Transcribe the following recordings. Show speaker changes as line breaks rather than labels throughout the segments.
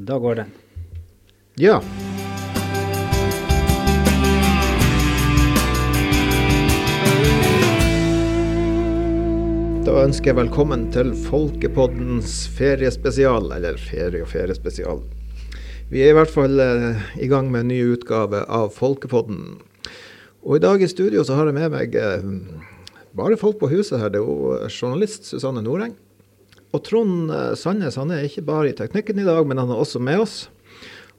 Da går den.
Ja. Da ønsker jeg velkommen til Folkepoddens feriespesial, eller ferie- og feriespesial. Vi er i hvert fall eh, i gang med en ny utgave av Folkepodden. Og i dag i studio så har jeg med meg eh, bare folk på huset her. Det er jo journalist Susanne Noreng. Og Trond eh, Sandnes han er ikke bare i teknikken i dag, men han er også med oss.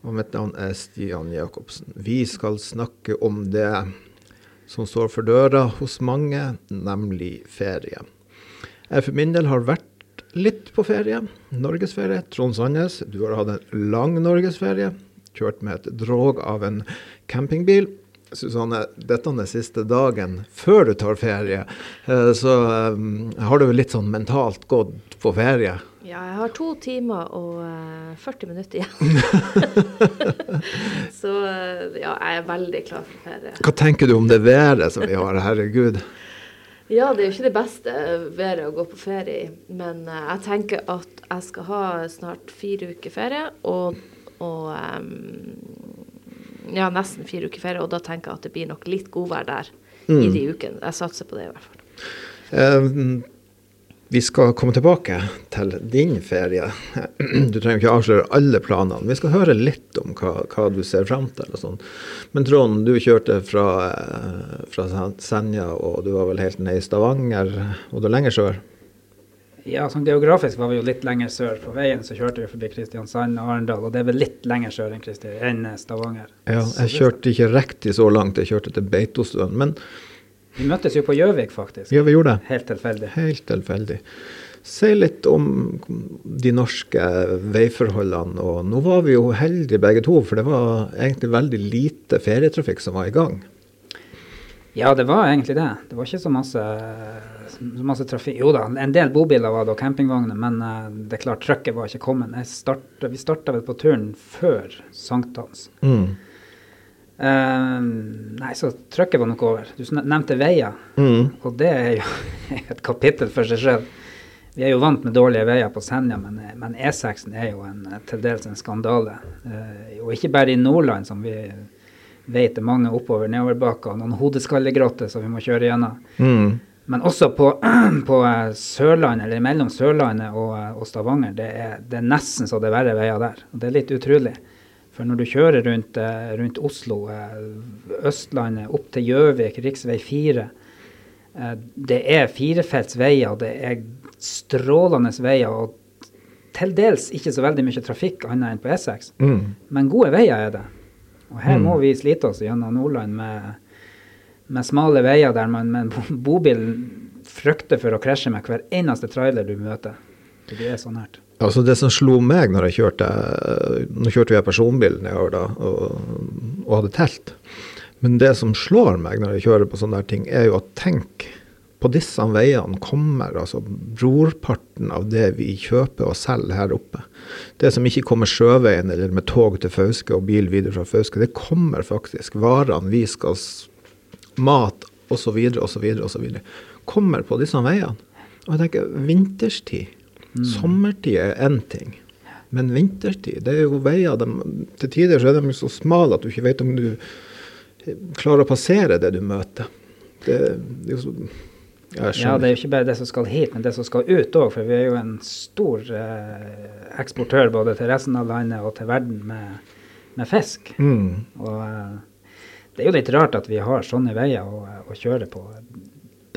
Og mitt navn er Stian Jacobsen. Vi skal snakke om det som står for døra hos mange, nemlig ferie. Jeg for min del har vært litt på ferie. Norgesferie. Trond Sandnes, du har hatt en lang norgesferie. Kjørt med et drog av en campingbil. Susanne, dette er siste dagen før du tar ferie, eh, så um, har du litt sånn mentalt gått på ferie?
Ja, jeg har to timer og uh, 40 minutter igjen. så ja, jeg er veldig klar for ferie.
Hva tenker du om det været som vi har? Herregud.
Ja, det er jo ikke det beste været å gå på ferie i, men jeg tenker at jeg skal ha snart fire uker ferie, og, og um, ja, nesten fire uker ferie, og da tenker jeg at det blir nok litt godvær der mm. i de ukene. Jeg satser på det i hvert fall.
Um, vi skal komme tilbake til din ferie. Du trenger ikke avsløre alle planene. Vi skal høre litt om hva, hva du ser fram til. og sånn. Men Trond, du kjørte fra, eh, fra Senja, og du var vel helt nede i Stavanger. Og du lenger sør?
Ja, sånn geografisk var vi jo litt lenger sør. På veien så kjørte vi forbi Kristiansand og Arendal, og det er vel litt lenger sør enn, enn Stavanger.
Ja, jeg kjørte ikke riktig så langt, jeg kjørte til Beitostølen. Men
vi møttes jo på Gjøvik, faktisk.
Ja, vi gjorde det.
Helt tilfeldig.
Helt tilfeldig. Si litt om de norske veiforholdene. og Nå var vi jo heldige begge to, for det var egentlig veldig lite ferietrafikk som var i gang.
Ja, det var egentlig det. Det var ikke så masse, masse trafikk. Jo da, en del bobiler var det og campingvogner, men uh, det er klart, trøkket var ikke kommet. Startet, vi starta vel på turen før sankthans. Mm. Uh, nei, så trøkket var nok over. Du nevnte veier, mm. og det er jo et kapittel for seg sjøl. Vi er jo vant med dårlige veier på Senja, men, men E6 er jo en, til dels en skandale. Uh, og ikke bare i Nordland, som vi vet er mange oppover nedoverbakker, og noen hodeskallegrotter som vi må kjøre gjennom. Mm. Men også på, på, eh, Sørlandet, eller mellom Sørlandet og, og Stavanger, det er, det er nesten så det er verre veier der. Og det er litt utrolig. For når du kjører rundt, eh, rundt Oslo, eh, Østlandet, opp til Gjøvik, rv. 4 eh, Det er firefelts veier, det er strålende veier. og til dels ikke så veldig mye trafikk annet enn på E6. Mm. Men gode veier er det. Og her mm. må vi slite oss gjennom Nordland med, med smale veier der man med en bobil frykter for å krasje med hver eneste trailer du møter. Det er så nært.
Altså Det som slo meg når jeg kjørte Nå kjørte vi personbil nedover da, og, og, hadde telt. Men det som slår meg når jeg kjører på sånne ting, er jo at tenk på disse veiene kommer altså brorparten av det vi kjøper og selger her oppe. Det som ikke kommer sjøveien eller med tog til Fauske og bil videre fra Fauske, det kommer faktisk. Varene vi skal Mat osv. osv. osv. kommer på disse veiene. Og jeg tenker vinterstid Mm. Sommertid er én ting, men vinterstid det er jo veier de, Til tider så er de så smale at du ikke vet om du klarer å passere det du møter. Det, det er jo så
ja, det er jo ikke bare det som skal hit, men det som skal ut òg. For vi er jo en stor eh, eksportør både til resten av landet og til verden med, med fisk. Mm. Og eh, det er jo litt rart at vi har sånne veier å, å kjøre på.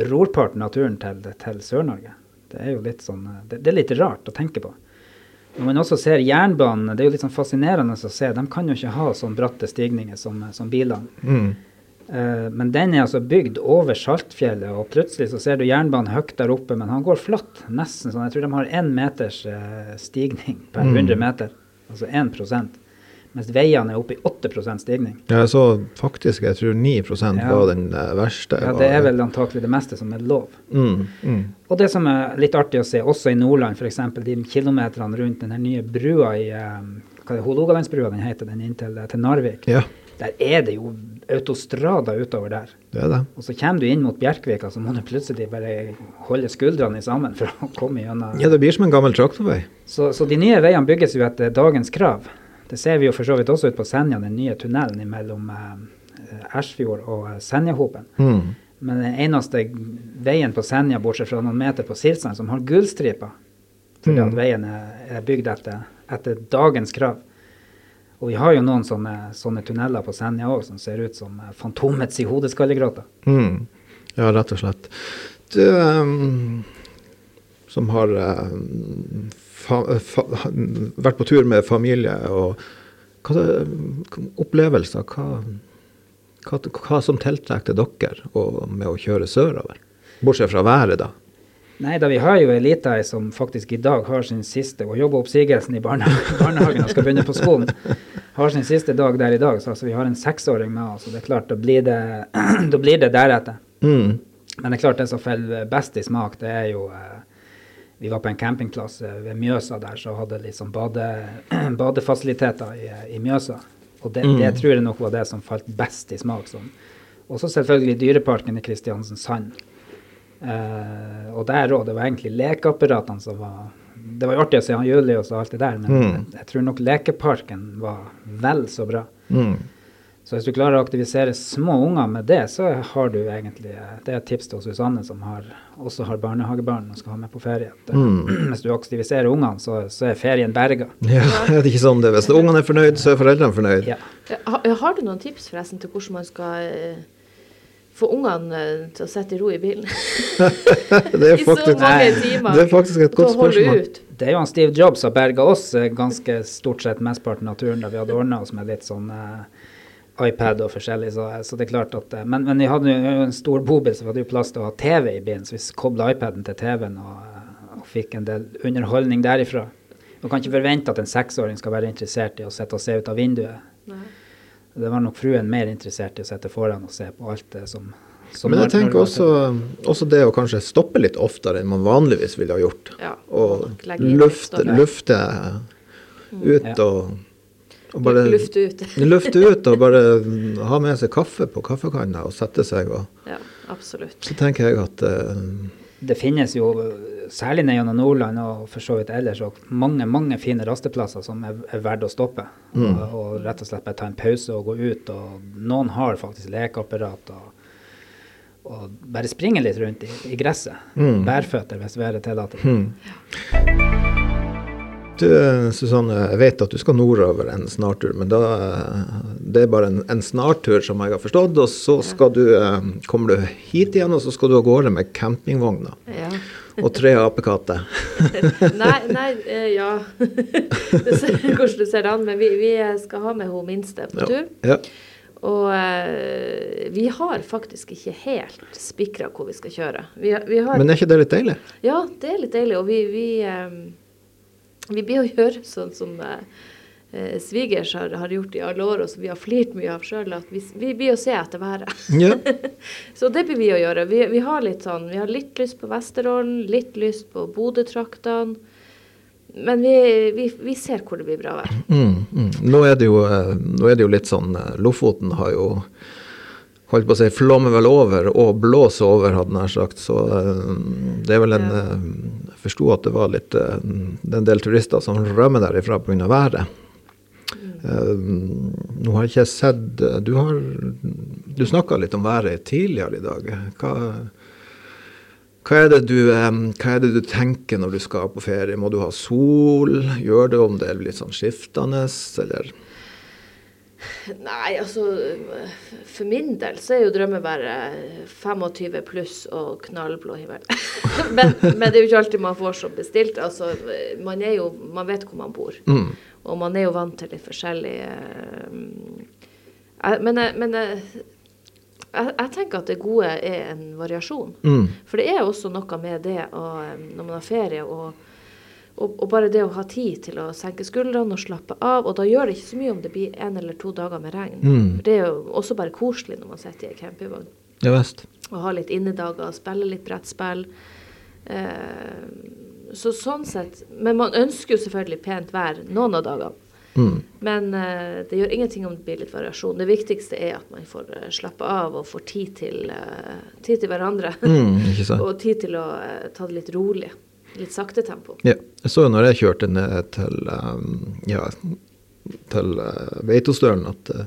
Brorparten av turen til, til Sør-Norge. Det er jo litt sånn, det, det, er litt rart å tenke på. Når man også ser jernbanen, det er jo litt sånn fascinerende å se. De kan jo ikke ha sånn bratte stigninger som, som bilene. Mm. Uh, men den er altså bygd over Saltfjellet, og plutselig så ser du jernbanen høyt der oppe, men han går flatt. Nesten sånn. Jeg tror de har én meters uh, stigning per 100 mm. meter. Altså 1 mens veiene er oppe i 8% stigning.
Ja, så faktisk, jeg tror 9 ja. var den uh, verste.
Ja, det er vel antakelig det meste som er lov. Mm, mm. Og det som er litt artig å se, også i Nordland, f.eks. de kilometerne rundt den nye brua i hva det, Hålogalandsbrua den heter, den inn til, til Narvik. Ja. Der er det jo autostrada utover der.
Det er det.
Og så kommer du inn mot Bjerkvika, så må du plutselig bare holde skuldrene sammen for å komme gjennom.
Ja, det blir som en gammel traktorvei.
Så, så de nye veiene bygges jo etter dagens krav. Det ser vi jo for så vidt også ut på Senja, den nye tunnelen mellom eh, Ersfjord og eh, Senjahopen.
Mm.
Men den eneste veien på Senja, bortsett fra noen meter på Silsand, som har gullstriper, fordi
Mm.
at veien er, bygd etter, etter dagens krav. Og vi har jo noen sånne, sånne tunneler på Senja òg som ser ut som eh, Fantomets i hodeskallegråta.
Mm. Ja, rett og slett. Du um, som har ehm, fa, fa, vært på tur med familie og hva opplevelser, hva, hva, hva som tiltrekker dere og, med å kjøre sørover? Bortsett fra været, da.
Nei da, vi har jo ei lita ei som faktisk i dag har sin siste Hun jobber oppsigelsen i barne, barnehagen og skal begynne på skolen. Har sin siste dag der i dag, så altså, vi har en seksåring med oss. og det er klart, Da blir det, da blir det deretter.
Mm.
Men det er klart det som faller best i smak, det er jo eh, Vi var på en campingplass eh, ved Mjøsa der, så hadde liksom bade, badefasiliteter i, i Mjøsa. Og det, det
Mm.
tror jeg nok var det som falt best i smak. Sånn. Også selvfølgelig Dyreparken i Kristiansand. Eh, og der òg. Det var egentlig lekeapparatene som var Det var jo artig å se han Julius og alt det der, men
Mm.
jeg, jeg tror nok lekeparken var vel så bra.
Mm.
Så hvis du klarer å aktivisere små unger med det, så har du egentlig eh, Det er et tips til Susanne, som har, også har barnehagebarn og skal ha med på ferie. At, eh,
Mm.
Hvis du aktiviserer ungene, så, så er ferien berga.
Ja, det er ikke sånn det? Hvis ungene er fornøyd, så er foreldrene fornøyd.
Ja.
Har, har du noen tips forresten til hvordan man skal eh, få ungene til å sette i ro i bilen?
Det er
I så
faktisk,
mange timer.
det er faktisk et godt spørsmål.
ut.
Det er jo han Steve Jobs som berga oss ganske stort sett mesteparten av turen, da vi hadde ordna oss med litt sånn eh, iPad og forskjellig. Så, så det er klart at eh, Men, men vi hadde jo en stor bobil, så vi hadde jo plass til å ha TV i bilen. Så vi kobla iPaden til TV-en og, eh, og fikk en del underholdning derifra. Du kan ikke forvente at en seksåring skal være interessert i å sitte og se ut av vinduet.
Nei.
Det var nok fruen mer interessert i å sitte foran og se på alt det som, som
Men jeg tenker også, også det å kanskje stoppe litt oftere enn man vanligvis ville ha gjort.
Ja,
Og lufte, lufte ut
Ja.
og, og bare
Lufte ut.
lufte ut og bare ha med seg kaffe på kaffekanna og sette seg. Og,
Ja, absolutt.
så tenker jeg at uh,
Det finnes jo, særlig nede gjennom Nordland og for så vidt ellers, og mange mange fine rasteplasser som er, er verdt å stoppe.
Mm.
Og, og rett og slett bare ta en pause og gå ut. og Noen har faktisk lekeapparat. og, og bare springe litt rundt i, i gresset.
Mm.
Bærføtter, hvis været tillater.
hmm. Du, Susanne, jeg vet at du skal nordover en snartur, men da, det er bare en, en snartur, som jeg har forstått. Og så skal du, eh, kommer du hit igjen, og så skal du av gårde med campingvogna
Ja.
og tre apekatter.
Nei, nei, eh, ja. Du ser hvordan du ser det an, men vi, vi skal ha med hun minste på tur.
Ja.
Og eh, vi har faktisk ikke helt spikra hvor vi skal kjøre. Vi, vi har,
Men er ikke det litt deilig?
ja, det er litt deilig. Og vi, vi, eh, vi blir å gjøre sånn som eh, eh, svigers har, har gjort i alle år, og som vi har flirt mye av sjøl, at vi, vi blir å se etter været.
Ja.
Så det blir vi å gjøre. Vi, vi har litt sånn, vi har litt lyst på Vesterålen, litt lyst på Bodø-traktene. Men vi, vi, vi ser hvor det blir bra vær.
Mm, mm. Nå, er det jo, eh, nå er det jo litt sånn eh, Lofoten har jo holdt på å si flommer vel over og blåser over, hadde jeg nær sagt. Så det er vel en
Ja.
Forsto at det var litt eh, det er en del turister som rømmer derifra pga. været. Eh, nå har jeg ikke sett eh, Du har Du snakka litt om været tidligere i dag. Hva, hva, er du, hva er det du tenker når du skal på ferie? Må du ha sol? Gjør det om det er litt sånn skiftende, eller?
Nei, altså For min del så er jo drømmen bare 25 pluss og knallblå himmel. men, men det er jo ikke alltid man får som bestilt. Altså, man er jo Man vet hvor man bor.
Mm.
Og man er jo vant til litt forskjellig eh, Men, jeg, men jeg, jeg, jeg tenker at det gode er en variasjon.
Mm.
For det er også noe med det å, eh, når man har ferie og, og, og bare det å ha tid til å senke skuldrene og slappe av. Og da gjør det ikke så mye om det blir en eller to dager med regn.
Mm.
For det er jo også bare koselig når man sitter i en campingvogn.
Ja vest.
Og har litt innedager, spille litt brettspill. Eh, så sånn sett Men man ønsker jo selvfølgelig pent vær noen av dagene.
Mm.
Men eh, det gjør ingenting om det blir litt variasjon. Det viktigste er at man får uh, slappe av og får tid til, eh, tid til hverandre.
Mm,
og tid til å eh, ta det litt rolig. Litt sakte tempo.
Ja. Jeg så jo når jeg kjørte ned til, um, ja, til uh, Veitostølen at uh,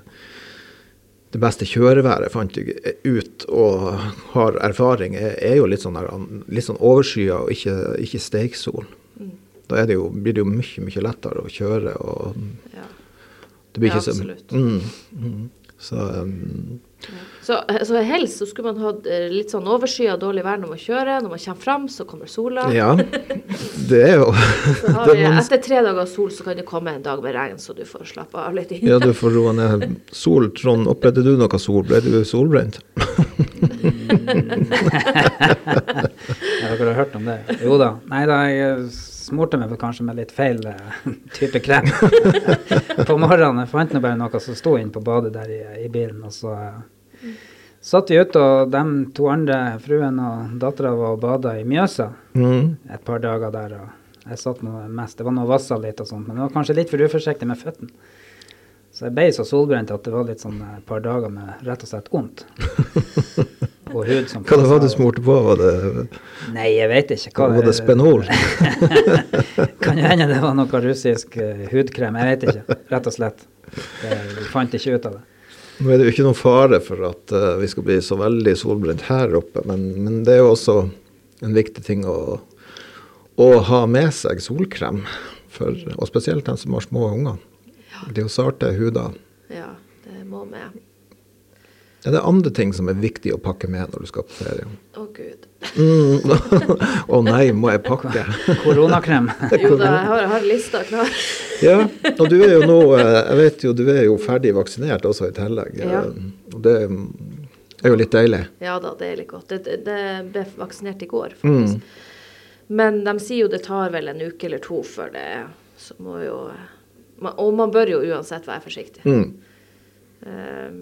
det beste kjøreværet fant jeg ut og har erfaring, er, er jo litt sånn, litt sånn overskya og ikke, ikke steiksol.
Mm.
Da det jo, blir det jo mye, mye lettere å kjøre. og
Ja.
det blir
Ja,
ikke så...
absolutt.
Mm, mm. Så um,
Så, eh, så helst så skulle man hatt eh, litt sånn overskya dårlig vær når man kjører. Når man kommer fram, så kommer sola.
ja, det er jo det
vi, etter tre dager sol så kan det komme en dag med regn, så du får slappe av litt.
Ja, du får roe ned. Sol, Trond, opplevde du noe sol? Ble du solbrent?
Ja, dere har hørt om det? Jo da. Nei da, jeg smurte meg kanskje med litt feil eh, type krem på morgenen. Jeg fant nå bare noe som sto inne på badet der i, i bilen. Og så uh, satt vi ute, og de to andre, fruen og dattera, var og bada i Mjøsa
Mm.
et par dager der. og jeg satt nå mest, Det var noe vassa litt og sånt, men det var kanskje litt for uforsiktig med føttene. Så jeg ble så solbrent at det var litt sånn et par dager med rett og slett vondt. Og hud som
Hva det var du
presset.
smurte på? Var det,
Nei, jeg vet ikke. hva
var det Spenol?
kan jo hende det var noe russisk eh, hudkrem. Jeg vet ikke, rett og slett. Jeg vi fant ikke ut av det.
Nå er det jo ikke noen fare for at uh, vi skal bli så veldig solbrent her oppe, men, men det er jo også en viktig ting å, å ha med seg solkrem. For, og spesielt den som har små unger. De jo sarte huder.
Ja, det må med.
Er det andre ting som er viktig å pakke med når du skal på ferie?
Å gud.
Mm. Å nei, må jeg pakke?
Koronakrem.
Jo da, jeg har, jeg har lista klar.
Ja, og du er jo nå eh, Jeg vet jo du er jo ferdig vaksinert også i tillegg.
Ja.
eh, Og det er jo litt deilig.
Ja da, det er litt godt. Det, det, det ble vaksinert i går, faktisk. Men de sier jo det tar vel en uke eller to før det Så må jo Og man bør jo uansett være forsiktig.
Mm.
Um,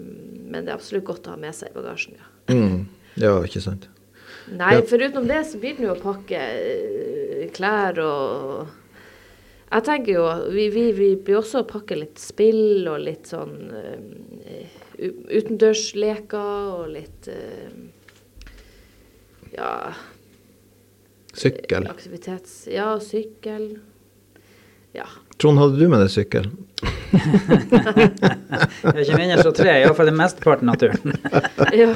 men det er absolutt godt å ha med seg i bagasjen, ja.
Mm. Ja, ikke sant.
Nei,
Ja.
foruten det så blir det jo å pakke eh, klær og Jeg tenker jo Vi, vi, vi blir også å pakke litt spill og litt sånn uh, u- utendørsleker og litt uh, Ja,
Sykkel.
aktivitets... Ja, sykkel. Ja.
Trond, hadde du med deg sykkel?
jeg er ikke mindre så tre, iallfall mesteparten av turen.
ja.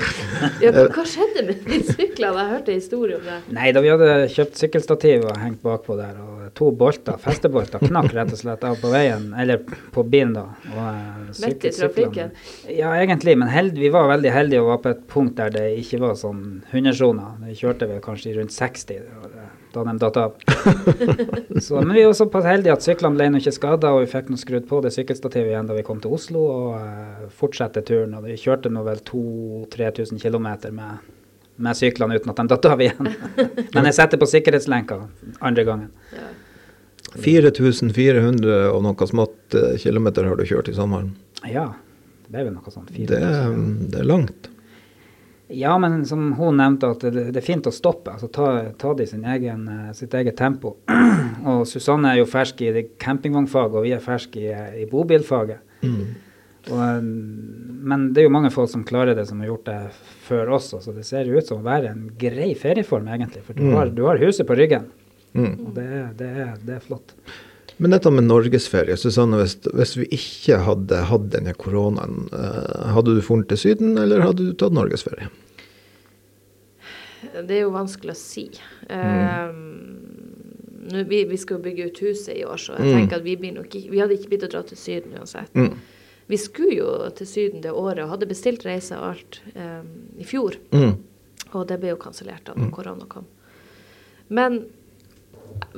ja hva, skjedde med de syklene? Jeg hørte en historie om det.
Nei, da vi hadde kjøpt sykkelstativ og hengt bakpå der, og to bolter, festebolter, knakk rett og slett av på veien, eller på bilen da. Og, eh,
Midt i trafikken?
Ja, egentlig, men held, vi var veldig heldige og var på et punkt der det ikke var sånn 100-soner. Vi kjørte vel kanskje i rundt 60 da det- da de datt av. Så, men vi var såpass heldige at syklene ble ikke skada, og vi fikk noe skrudd på det sykkelstativet igjen da vi kom til Oslo og uh, fortsatte turen. Og vi kjørte nå vel 2000-3000 km med, med syklene uten at de datt av igjen. men jeg setter på sikkerhetslenka andre gangen.
Ja.
4400 og noe smått eh, kilometer har du kjørt i sommeren.
Ja, det er vel noe sånt.
Det, det er langt.
Ja, men som hun nevnte, at det, det er fint å stoppe. altså Ta, ta det i egen, eh, sitt eget tempo. og Susanne er jo fersk i campingvognfaget, og vi er ferske i, eh, i bobilfaget. Og, eh, men det er jo mange folk som klarer det, som har gjort det før oss. Så det ser jo ut som å være en grei ferieform, egentlig. For du,
Mm.
har, du har huset på ryggen.
Mm.
Og det, det, det er flott.
Men dette med norgesferie, Susanne, hvis, hvis vi ikke hadde hatt denne koronaen, eh, hadde du funnet til Syden, eller hadde du tatt norgesferie?
Det er jo vanskelig å si. Um, nå, vi, vi skal jo bygge ut huset i år, så jeg
Mm.
tenker at vi, blir nok ikke, vi hadde ikke blitt å dra til Syden uansett.
Mm.
Vi skulle jo til Syden det året og hadde bestilt reise og alt um, i fjor.
Mm.
Og det ble jo kansellert da når korona kom. Men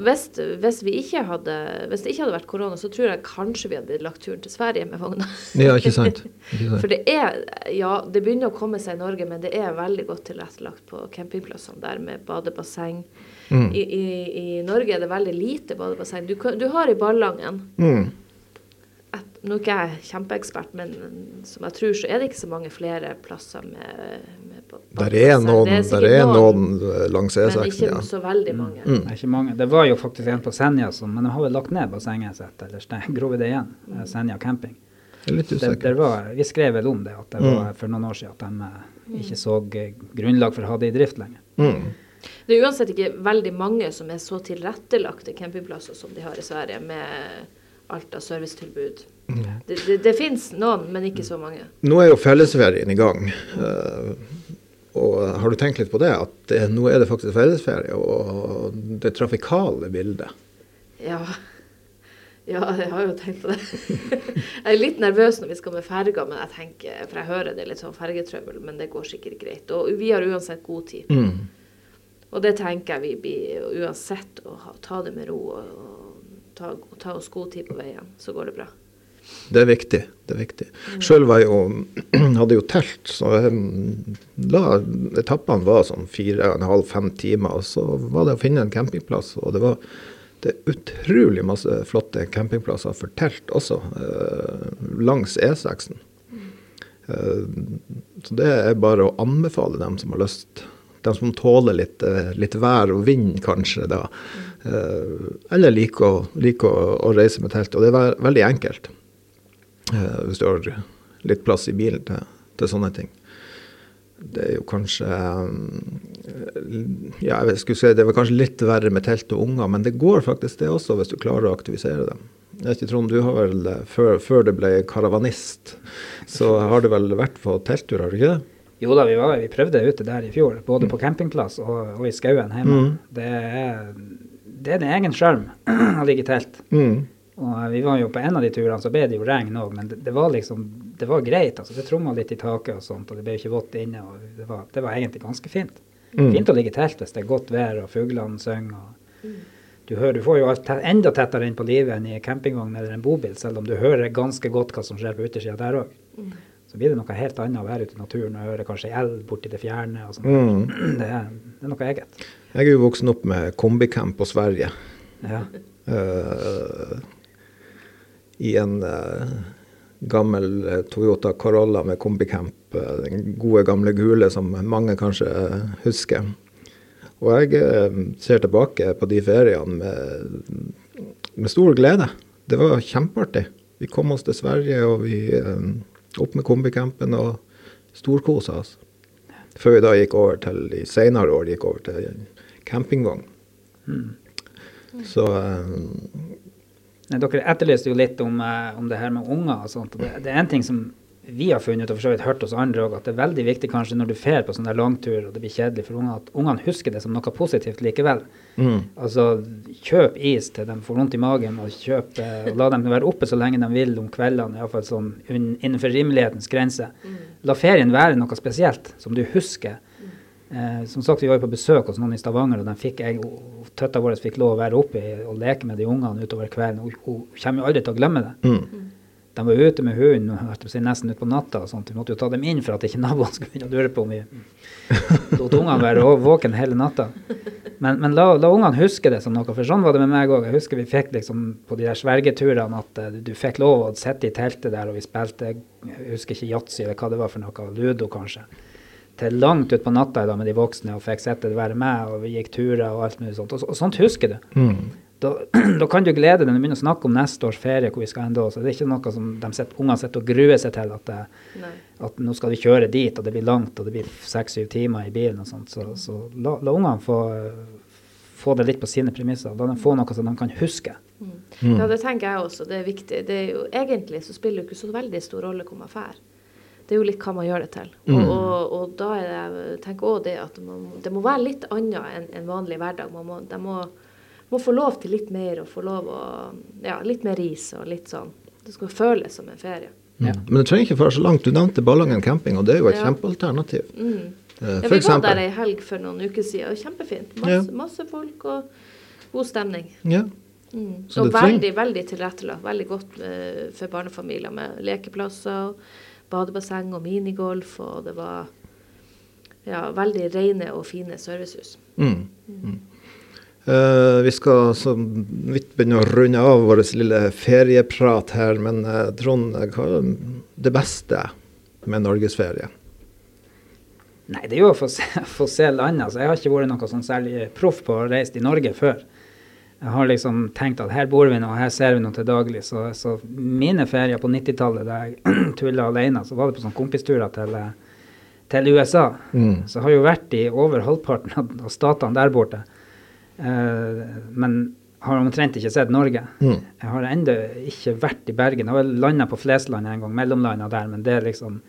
hvis, hvis, vi ikke hadde, hvis det ikke hadde vært korona, så tror jeg kanskje vi hadde blitt lagt turen til Sverige med vogna.
Ja, ikke sant? Ikke sant?
For det er Ja, det begynner å komme seg i Norge, men det er veldig godt tilrettelagt på campingplassene der med badebasseng.
Mm.
I, i, I Norge er det veldig lite badebasseng. Du, du har i Ballangen
Mm.
et, Nå er ikke jeg kjempeekspert, men som jeg tror, så er det ikke så mange flere plasser med, ba-
Der er noen,
Det er
er noen eh, langs
Men
E6,
ikke
ja.
så veldig mange.
Mm.
Det er ikke mange. Det var jo faktisk en på Senja, som, men de har vel lagt ned bassenget sitt, eller grovet det igjen. eh, Senja camping.
Er litt
Det,
usikker.
det var, vi skrev vel om det, at det
Mm.
var for noen år siden at de mm. ikke så eh, grunnlag for å ha det i drift lenger.
Mm.
Det er uansett ikke veldig mange som er så tilrettelagte campingplasser som de har i Sverige, med alt av servicetilbud.
Mm.
Det, det, det finnes noen, men ikke så mange.
Nå er jo fellesferien i gang. eh, og har du tenkt litt på det? At det, nå er det faktisk fellesferie, og det trafikale bildet.
Ja. ja, jeg har jo tenkt på det. jeg er litt nervøs når vi skal med ferga, men jeg tenker, for jeg hører det er litt sånn fergetrøbbel, men det går sikkert greit. Og vi har uansett god tid.
Mm.
Og det tenker jeg vi blir uansett å ta det med ro og, og ta, ta oss god tid på veien, så går det bra.
Det er viktig. det er viktig. Sjøl jeg jo, hadde jo telt, så jeg, mm, la, etappene var sånn fire og en halv, fem timer. Og så var det å finne en campingplass. Og det var det er utrolig masse flotte campingplasser for telt også, eh, langs E6-en. Eh, så det er bare å anbefale dem som har lyst. De som tåler litt, eh, litt vær og vind, kanskje, da. Eh, eller liker å, liker å, å reise med telt. Og det er veldig enkelt. Eh, hvis du har litt plass i bilen til, til sånne ting. Det er jo kanskje eh, Ja, jeg skulle si det var kanskje litt verre med telt og unger, men det går faktisk det også, hvis du klarer å aktivisere dem. Jeg vet ikke, Trond, du har vel, eh, før, før du ble karavanist, så har du vel vært på telttur, har du ikke det?
Jo da, vi, var, vi prøvde ute der i fjor, både på campingplass og, og i skauen hjemme.
Mm.
Det, er, det er en egen sjarm å ligge i telt.
Mm.
Og eh, vi var jo på en av de turene, så ble det jo regn òg, men det, det var liksom det var greit. altså Det tromma litt i taket og sånt, og det ble jo ikke vått inne. og Det var, det var egentlig ganske fint.
Mm.
Fint å ligge i telt hvis det er godt vær og fuglene synger. og Du, hører, du får jo alt enda tettere inn på livet enn i en campingvogn eller en bobil, selv om du hører ganske godt hva som skjer på utersida der òg. Så blir det noe helt annet å være ute i naturen og høre kanskje elg borti det fjerne. og sånt.
Mm.
Det, er, det er noe eget.
Jeg er jo voksen opp med kombicamp på Sverige.
Ja.
eh, I en eh, gammel eh, Toyota Corolla med kombicamp. eh, den gode, gamle gule som mange kanskje husker. Og jeg ser tilbake på de feriene med, med stor glede. Det var kjempeartig. Vi kom oss til Sverige, og vi opp med kombicampen og storkosa oss. Før vi da gikk over til, i senere år gikk over til campingvogn. Så eh,
Nei, dere etterlyste jo litt om, eh, om det her med unger og sånt. Det, det er en ting som vi har funnet ut, og for så vidt hørt hos andre òg, at det er veldig viktig kanskje når du fer på sånn der langtur og det blir kjedelig for unger, at ungene husker det som noe positivt likevel.
mm,
Altså, kjøp is til de får vondt i magen, og kjøp, eh, og la dem være oppe så lenge de vil om kveldene, iallfall sånn innenfor rimelighetens grense. La ferien være noe spesielt som du husker. Eh, som sagt, vi var jo på besøk hos noen i Stavanger, og de fikk, jeg, tøtta vår fikk lov å være oppe og leke med de ungene utover kvelden. Hun, hun kommer jo aldri til å glemme det.
mm,
De var ute med hunden nesten utpå natta. og sånt. Vi måtte jo ta dem inn for at ikke naboene skulle begynne å lure på om vi lot ungene være våkne hele natta. Men, men la, la ungene huske det som noe, for sånn var det med meg òg. Jeg husker vi fikk liksom på de der svergeturene at uh, du fikk lov å sitte i teltet der, og vi spilte jeg husker ikke yatzy eller hva det var for noe, ludo kanskje. Til langt utpå natta da med de voksne og fikk sitte være med, og vi gikk turer og alt mulig sånt. Og, og sånt husker du
mm.
da, da kan du glede deg når du begynner å snakke om neste års ferie, hvor vi skal ende. Så det er ikke noe som ungene sitter og gruer seg til, at, det, at nå skal vi kjøre dit, og det blir langt, og det blir seks-syv timer i bilen og sånt. Så, så la, la ungene få, få det litt på sine premisser. La dem få noe som de kan huske.
Mm.
Ja, det tenker jeg også. Det er viktig. Det er jo, egentlig så spiller det ikke så veldig stor rolle hvor man drar. Det er jo litt hva man gjør det til. Og,
Mm.
og, og da er det, jeg tenker også det at man, det må være litt annet enn en vanlig hverdag. Man må, de må, må få lov til litt mer og få lov å Ja, litt mer ris og litt sånn. Det skal føles som en ferie.
Ja.
Men det trenger ikke føre så langt. Du nevnte Ballangen camping, og det er jo et
Ja.
kjempealternativ.
Mm.
Eh,
Ja, vi var der ei helg for noen uker siden. og Kjempefint.
Ja.
Masse, masse folk og god stemning.
Ja.
Mm.
Så
Og veldig, veldig tilrettelagt. Veldig godt uh, for barnefamilier med lekeplasser, og badebasseng og minigolf. Og det var ja, veldig rene og fine servicehus.
Mm. Mm. Uh, vi skal så vidt begynne å runde av vår lille ferieprat her, men uh, Trond, hva er det beste med norgesferie?
Nei, det er jo å få se, få se landet. Altså, jeg har ikke vært noe sånn særlig proff på å reise i Norge før. Jeg har liksom tenkt at her bor vi nå, her ser vi noe til daglig. Så, så mine ferier på 90-tallet da jeg tulla alene, så var det på sånne kompisturer til, eh, til USA.
Mm.
Så jeg har jo vært i over halvparten av, statene der borte. Eh, men har omtrent ikke sett Norge.
Mm.
Jeg har ennå ikke vært i Bergen. Jeg har landa på Flesland en gang, mellomlanda der, men det er liksom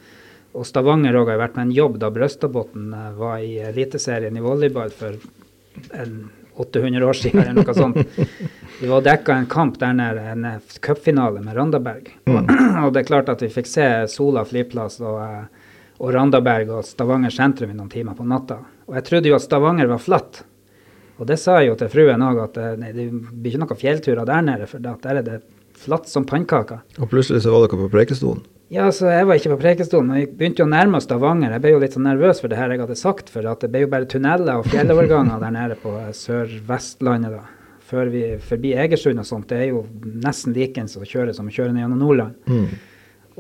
Og Stavanger òg har vært med en jobb da Brøstadbotn eh, var i Eliteserien i volleyball for en 800 år siden, eller noe sånt. Vi var dekka en kamp der nede, en eh, cupfinale med Randaberg. Og, og det er klart at vi fikk se Sola flyplass og, eh, og Randaberg og Stavanger sentrum i noen timer på natta. Og jeg trodde jo at Stavanger var flatt. Og det sa jeg jo til fruen òg, at eh, nei, det blir ikke noen fjellturer der nede, for der er det flatt som pannkaker.
Og plutselig så var dere på Preikestolen.
Ja, så jeg var ikke på Preikestolen, vi begynte jo å nærme Stavanger. Jeg ble jo litt sånn nervøs for det her jeg hadde sagt, for at det ble jo bare tunneler og fjelloverganger der nede på Sør-Vestlandet, da. Før vi forbi Egersund og sånt. Det er jo nesten likens å kjøre som å kjøre ned gjennom Nordland.
Mm.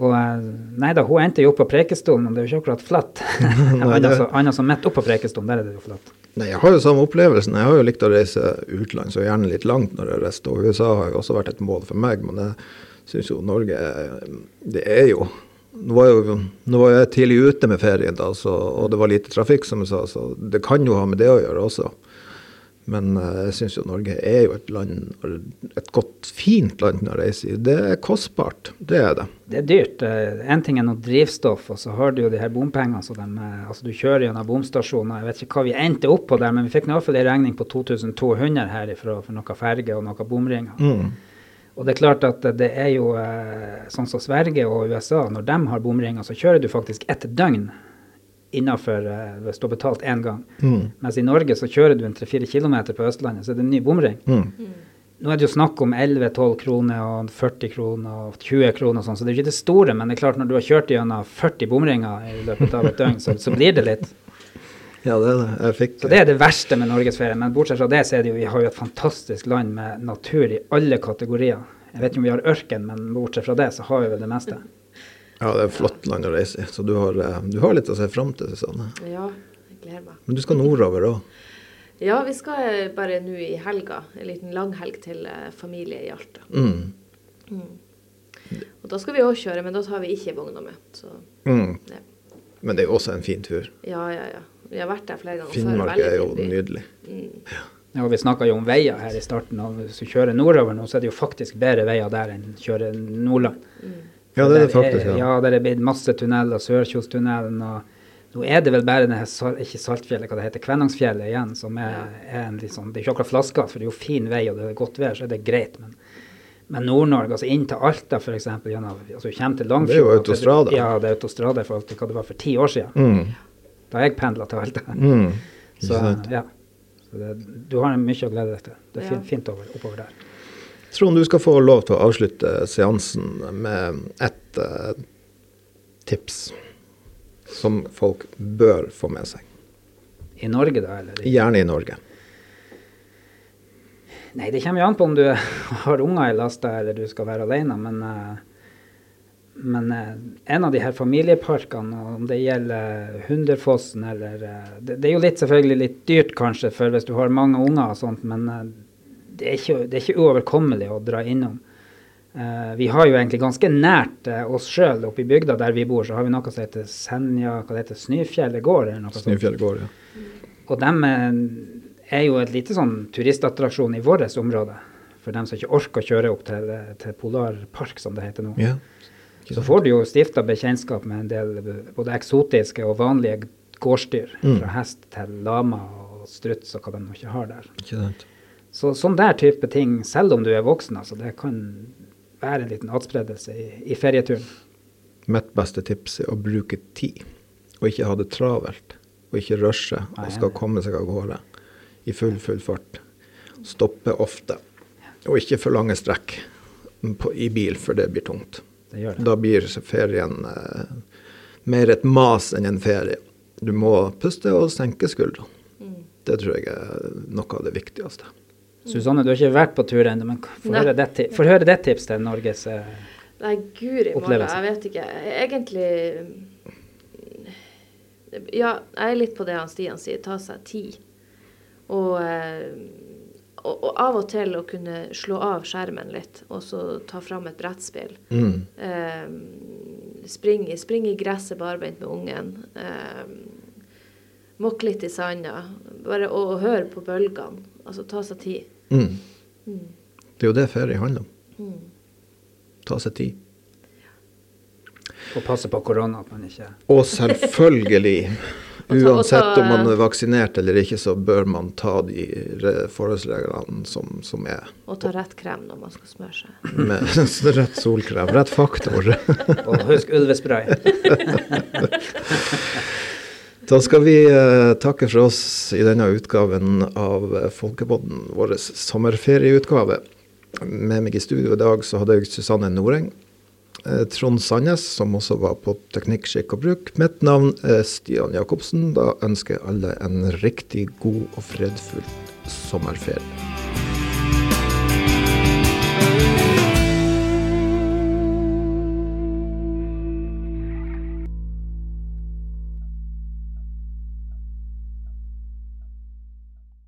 Og eh, nei da, hun endte jo opp på Preikestolen, men det er jo ikke akkurat flatt. Annet
det-
som- som midt opp på Preikestolen, der er det jo flatt.
Nei, jeg har jo samme opplevelsen. Jeg har jo likt å reise utenlands, og gjerne litt langt når jeg reiser Og USA har jo også vært et mål for meg, men jeg syns jo Norge Det er jo nå var, jo nå var jeg tidlig ute med ferien, da, så, og det var lite trafikk, som jeg sa, så det kan jo ha med det å gjøre også. Men eh, jeg syns jo Norge er jo et land, et godt, fint land å reise i. Det er kostbart, det er det.
Det er dyrt. Én ting er noe drivstoff, og så har du jo de her bompengene. Så de, eh, altså du kjører gjennom bomstasjoner. Jeg vet ikke hva vi endte opp på der, men vi fikk i hvert fall en regning på 2200 herifra for noe ferge og noe bomringer.
Mm.
Og det er klart at det er jo eh, sånn som Sverige og USA, når de har bomringer, så kjører du faktisk ett døgn innafor eh, hvis du har betalt én gang.
Mm.
Mens i Norge så kjører du en 3-4 km på Østlandet, så er det en ny bomring.
Mm.
Nå er det jo snakk om 11-12 kroner og 40 kroner og 20 kroner og sånn, så det er jo ikke det store, men det er klart når du har kjørt gjennom 40 bomringer i løpet av et døgn, så, så blir det litt.
Ja, det er det. Jeg fikk
Så det er det verste med norgesferie. Men bortsett fra det, så er det jo vi har jo et fantastisk land med natur i alle kategorier. Jeg vet ikke om vi har ørken, men bortsett fra det, så har vi vel det meste.
Ja, det er et flott land å reise i, så du har, eh, du har litt å se fram til, Susanne.
Ja, jeg gleder meg.
Men du skal nordover òg.
Ja, vi skal eh, bare nå i helga, en liten langhelg til eh, familie i Alta.
Mm.
Og da skal vi òg kjøre, men da tar vi ikke vogna med. Så
Mm.
ja.
Men det er jo også en fin tur.
ja, ja. ja. Vi har vært der flere ganger
Finnmark er jo
fin nydelig.
nydelig.
Ja, og Vi snakka jo om veier her i starten. og Hvis du kjører nordover nå, så er det jo faktisk bedre veier der enn kjøre Nordland.
Ja, det er det faktisk. Ja.
Ja, der er blitt masse tunneler, Sørkjostunnelen og Nå er det vel bare det her, ikke Saltfjellet, hva det heter, Kvænangsfjellet igjen, som er, er en litt sånn Det er ikke akkurat flaska, for det er jo fin vei og det er godt vær, så er det greit. Men, men Nord-Norge, altså inn til Alta f.eks., altså
Det er jo autostrada.
Ja, det er autostrada i forhold til hva det var for ti år siden.
Mm.
Da jeg pendla til Alta.
Mm.
Så, ja. Så det, du har mye å glede deg til. Det er
Ja.
fint, over, oppover der.
Trond, du skal få lov til å avslutte seansen med ett uh, tips som folk bør få med seg.
I Norge, da? Eller?
Gjerne i Norge.
Nei, det kommer jo an på om du har unger i lasta eller du skal være alene. Men, eh, men eh, en av de her familieparkene, om det gjelder Hunderfossen eller eh, det, det er jo litt selvfølgelig litt dyrt kanskje for hvis du har mange unger og sånt, men eh, det er ikke, det er ikke uoverkommelig å dra innom. Uh, vi har jo egentlig ganske nært uh, oss sjøl oppe i bygda der vi bor, så har vi noe som heter Senja, hva det heter, Snøfjellet gård eller noe sånt.
Snøfjell ja.
Og de er jo et lite sånn turistattraksjon i vårt område. For dem som ikke orker å kjøre opp til, til Polarpark, som det heter nå.
ja.
Så får du jo stifta bekjentskap med en del både eksotiske og vanlige gårdsdyr.
Mm.
Fra hest til lama og struts og hva de nå ikke har der.
Ikke sant?
Så sånn der type ting, selv om du er voksen, altså, det kan være en liten atspredelse i, i ferieturen.
Mitt beste tips er å bruke tid, og ikke ha det travelt. Og ikke rushe og skal komme seg av gårde i full, full fart. Stoppe ofte. Og ikke for lange strekk på, i bil, for det blir tungt.
Det gjør det.
Da blir ferien eh, mer et mas enn en ferie. Du må puste og senke skuldrene. Det tror jeg er noe av det viktigste.
Susanne, du har ikke vært på tur ennå, men få høre høre ditt tips til Norges eh,
Nei, guri malla, jeg vet ikke. Egentlig Ja, jeg er litt på det han Stian sier, ta seg tid. Og, eh, og, og av og til å kunne slå av skjermen litt, og så ta fram et brettspill.
Mm.
Eh, spring, i- spring i gresset barbeint med ungen. Eh, Mokk litt i sanda. Bare å, å høre på bølgene. Altså ta seg tid.
Mm. Det er jo det ferie handler om. Ta seg tid.
Og passe på korona, at man ikke
Og selvfølgelig, uansett om man er vaksinert eller ikke, så bør man ta de forholdsreglene som, som er.
Og ta rett krem når man skal smøre seg.
Med rett solkrem, rett faktor.
Og husk ulvespray.
Da skal vi eh, takke for oss i denne utgaven av eh, Folkepodden, vår sommerferieutgave. Med meg i studio i dag så hadde jeg Susanne Noreng. Eh, Trond Sandnes, som også var på Teknikk, skikk og bruk. Mitt navn er Stian Jacobsen. Da ønsker jeg alle en riktig god og fredfull sommerferie.